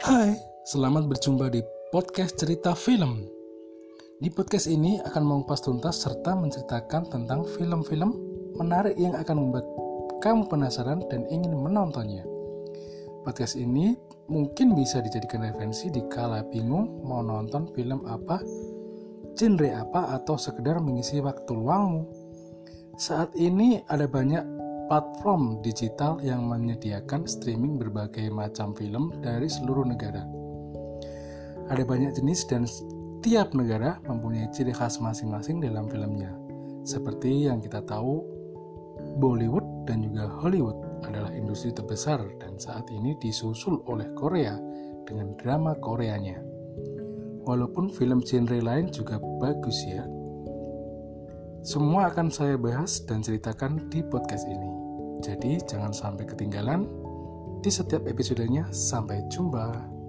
Hai, selamat berjumpa di podcast cerita film. Di podcast ini akan mengupas tuntas serta menceritakan tentang film-film menarik yang akan membuat kamu penasaran dan ingin menontonnya. Podcast ini mungkin bisa dijadikan referensi di kala bingung mau nonton film apa, genre apa, atau sekedar mengisi waktu luangmu. Saat ini ada banyak platform digital yang menyediakan streaming berbagai macam film dari seluruh negara. Ada banyak jenis dan setiap negara mempunyai ciri khas masing-masing dalam filmnya. Seperti yang kita tahu, Bollywood dan juga Hollywood adalah industri terbesar dan saat ini disusul oleh Korea dengan drama Koreanya. Walaupun film genre lain juga bagus ya, semua akan saya bahas dan ceritakan di podcast ini. Jadi jangan sampai ketinggalan di setiap episodenya. Sampai jumpa.